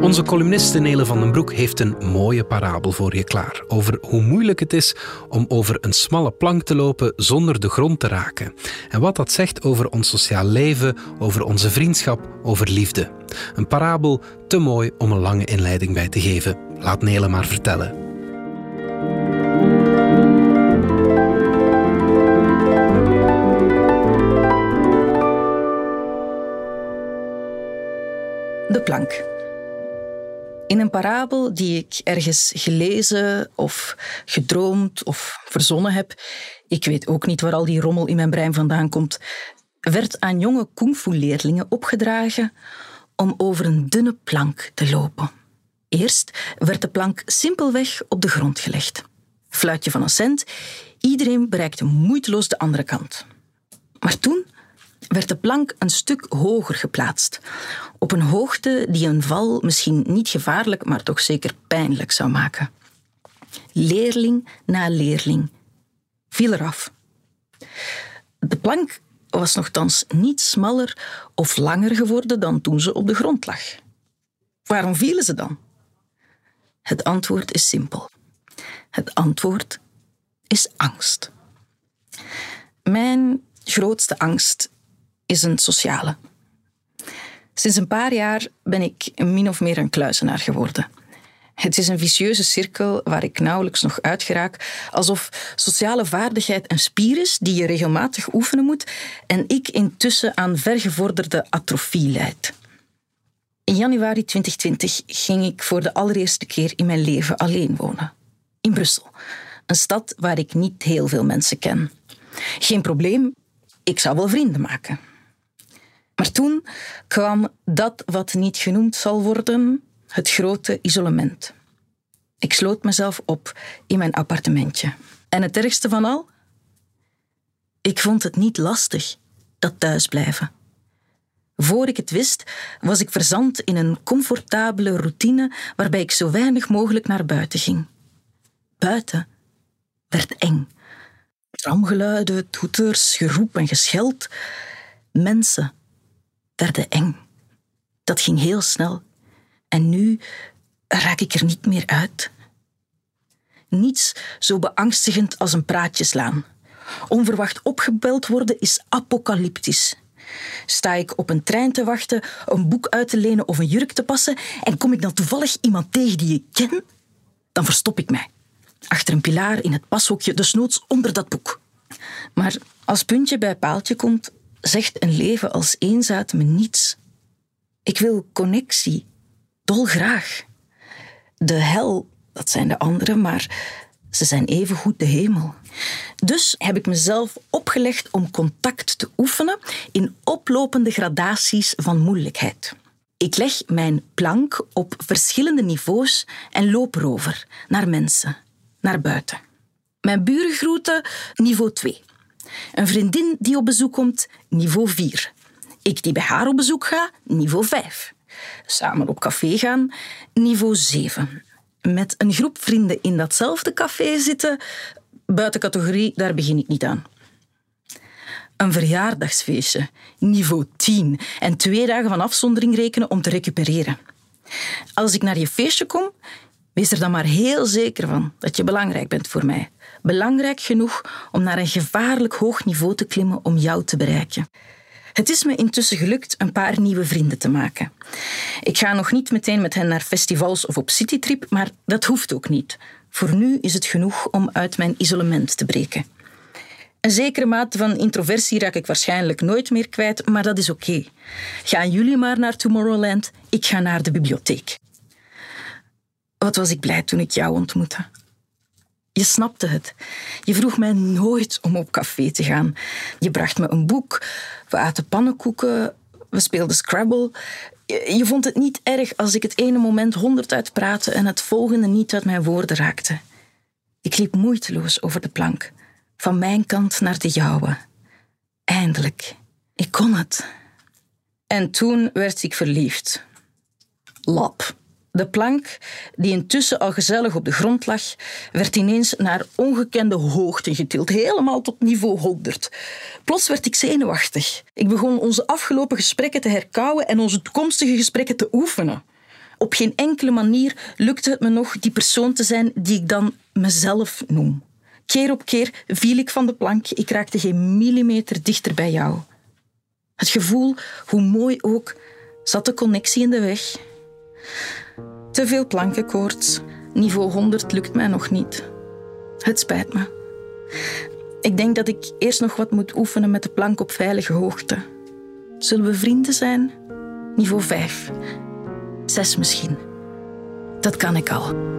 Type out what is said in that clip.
Onze columniste Nele van den Broek heeft een mooie parabel voor je klaar over hoe moeilijk het is om over een smalle plank te lopen zonder de grond te raken. En wat dat zegt over ons sociaal leven, over onze vriendschap, over liefde. Een parabel te mooi om een lange inleiding bij te geven. Laat Nele maar vertellen. De plank. In een parabel die ik ergens gelezen of gedroomd of verzonnen heb, ik weet ook niet waar al die rommel in mijn brein vandaan komt, werd aan jonge kungfu-leerlingen opgedragen om over een dunne plank te lopen. Eerst werd de plank simpelweg op de grond gelegd. Fluitje van een cent, iedereen bereikte moeiteloos de andere kant. Maar toen werd de plank een stuk hoger geplaatst, op een hoogte die een val misschien niet gevaarlijk, maar toch zeker pijnlijk zou maken. Leerling na leerling viel eraf. De plank was nogthans niet smaller of langer geworden dan toen ze op de grond lag. Waarom vielen ze dan? Het antwoord is simpel. Het antwoord is angst. Mijn grootste angst is een sociale. Sinds een paar jaar ben ik min of meer een kluizenaar geworden. Het is een vicieuze cirkel waar ik nauwelijks nog uitgeraak, alsof sociale vaardigheid een spier is die je regelmatig oefenen moet en ik intussen aan vergevorderde atrofie leid. In januari 2020 ging ik voor de allereerste keer in mijn leven alleen wonen. In Brussel, een stad waar ik niet heel veel mensen ken. Geen probleem, ik zou wel vrienden maken. Maar toen kwam dat wat niet genoemd zal worden, het grote isolement. Ik sloot mezelf op in mijn appartementje. En het ergste van al? Ik vond het niet lastig, dat thuisblijven. Voor ik het wist, was ik verzand in een comfortabele routine waarbij ik zo weinig mogelijk naar buiten ging. Buiten werd eng. Tramgeluiden, toeters, geroep en gescheld. Mensen werden eng. Dat ging heel snel. En nu raak ik er niet meer uit. Niets zo beangstigend als een praatje slaan. Onverwacht opgebeld worden is apocalyptisch. Sta ik op een trein te wachten, een boek uit te lenen of een jurk te passen en kom ik dan toevallig iemand tegen die ik ken, dan verstop ik mij. Achter een pilaar in het pashokje, desnoods onder dat boek. Maar als puntje bij paaltje komt, zegt een leven als eenzaad me niets. Ik wil connectie, dolgraag. De hel, dat zijn de anderen, maar ze zijn evengoed de hemel. Dus heb ik mezelf opgelegd om contact te oefenen in oplopende gradaties van moeilijkheid. Ik leg mijn plank op verschillende niveaus en loop erover naar mensen, naar buiten. Mijn buren groeten niveau 2. Een vriendin die op bezoek komt, niveau 4. Ik die bij haar op bezoek ga, niveau 5. Samen op café gaan, niveau 7. Met een groep vrienden in datzelfde café zitten, buiten categorie, daar begin ik niet aan. Een verjaardagsfeestje, niveau 10. En twee dagen van afzondering rekenen om te recupereren. Als ik naar je feestje kom, wees er dan maar heel zeker van dat je belangrijk bent voor mij. Belangrijk genoeg om naar een gevaarlijk hoog niveau te klimmen om jou te bereiken. Het is me intussen gelukt een paar nieuwe vrienden te maken. Ik ga nog niet meteen met hen naar festivals of op citytrip, maar dat hoeft ook niet. Voor nu is het genoeg om uit mijn isolement te breken. Een zekere mate van introversie raak ik waarschijnlijk nooit meer kwijt, maar dat is oké. Gaan jullie maar naar Tomorrowland, ik ga naar de bibliotheek. Wat was ik blij toen ik jou ontmoette. Je snapte het. Je vroeg mij nooit om op café te gaan. Je bracht me een boek, we aten pannenkoeken, we speelden Scrabble. Je vond het niet erg als ik het ene moment honderd uitpraatte en het volgende niet uit mijn woorden raakte. Ik liep moeiteloos over de plank, van mijn kant naar de jouwe. Eindelijk, ik kon het. En toen werd ik verliefd. Lap. De plank, die intussen al gezellig op de grond lag, werd ineens naar ongekende hoogte getild, helemaal tot niveau 100. Plots werd ik zenuwachtig. Ik begon onze afgelopen gesprekken te herkauwen en onze toekomstige gesprekken te oefenen. Op geen enkele manier lukte het me nog die persoon te zijn die ik dan mezelf noem. Keer op keer viel ik van de plank, ik raakte geen millimeter dichter bij jou. Het gevoel, hoe mooi ook, zat de connectie in de weg. Te veel plankenkoorts, niveau 100 lukt mij nog niet. Het spijt me. Ik denk dat ik eerst nog wat moet oefenen met de plank op veilige hoogte. Zullen we vrienden zijn? Niveau 5. 6 misschien. Dat kan ik al.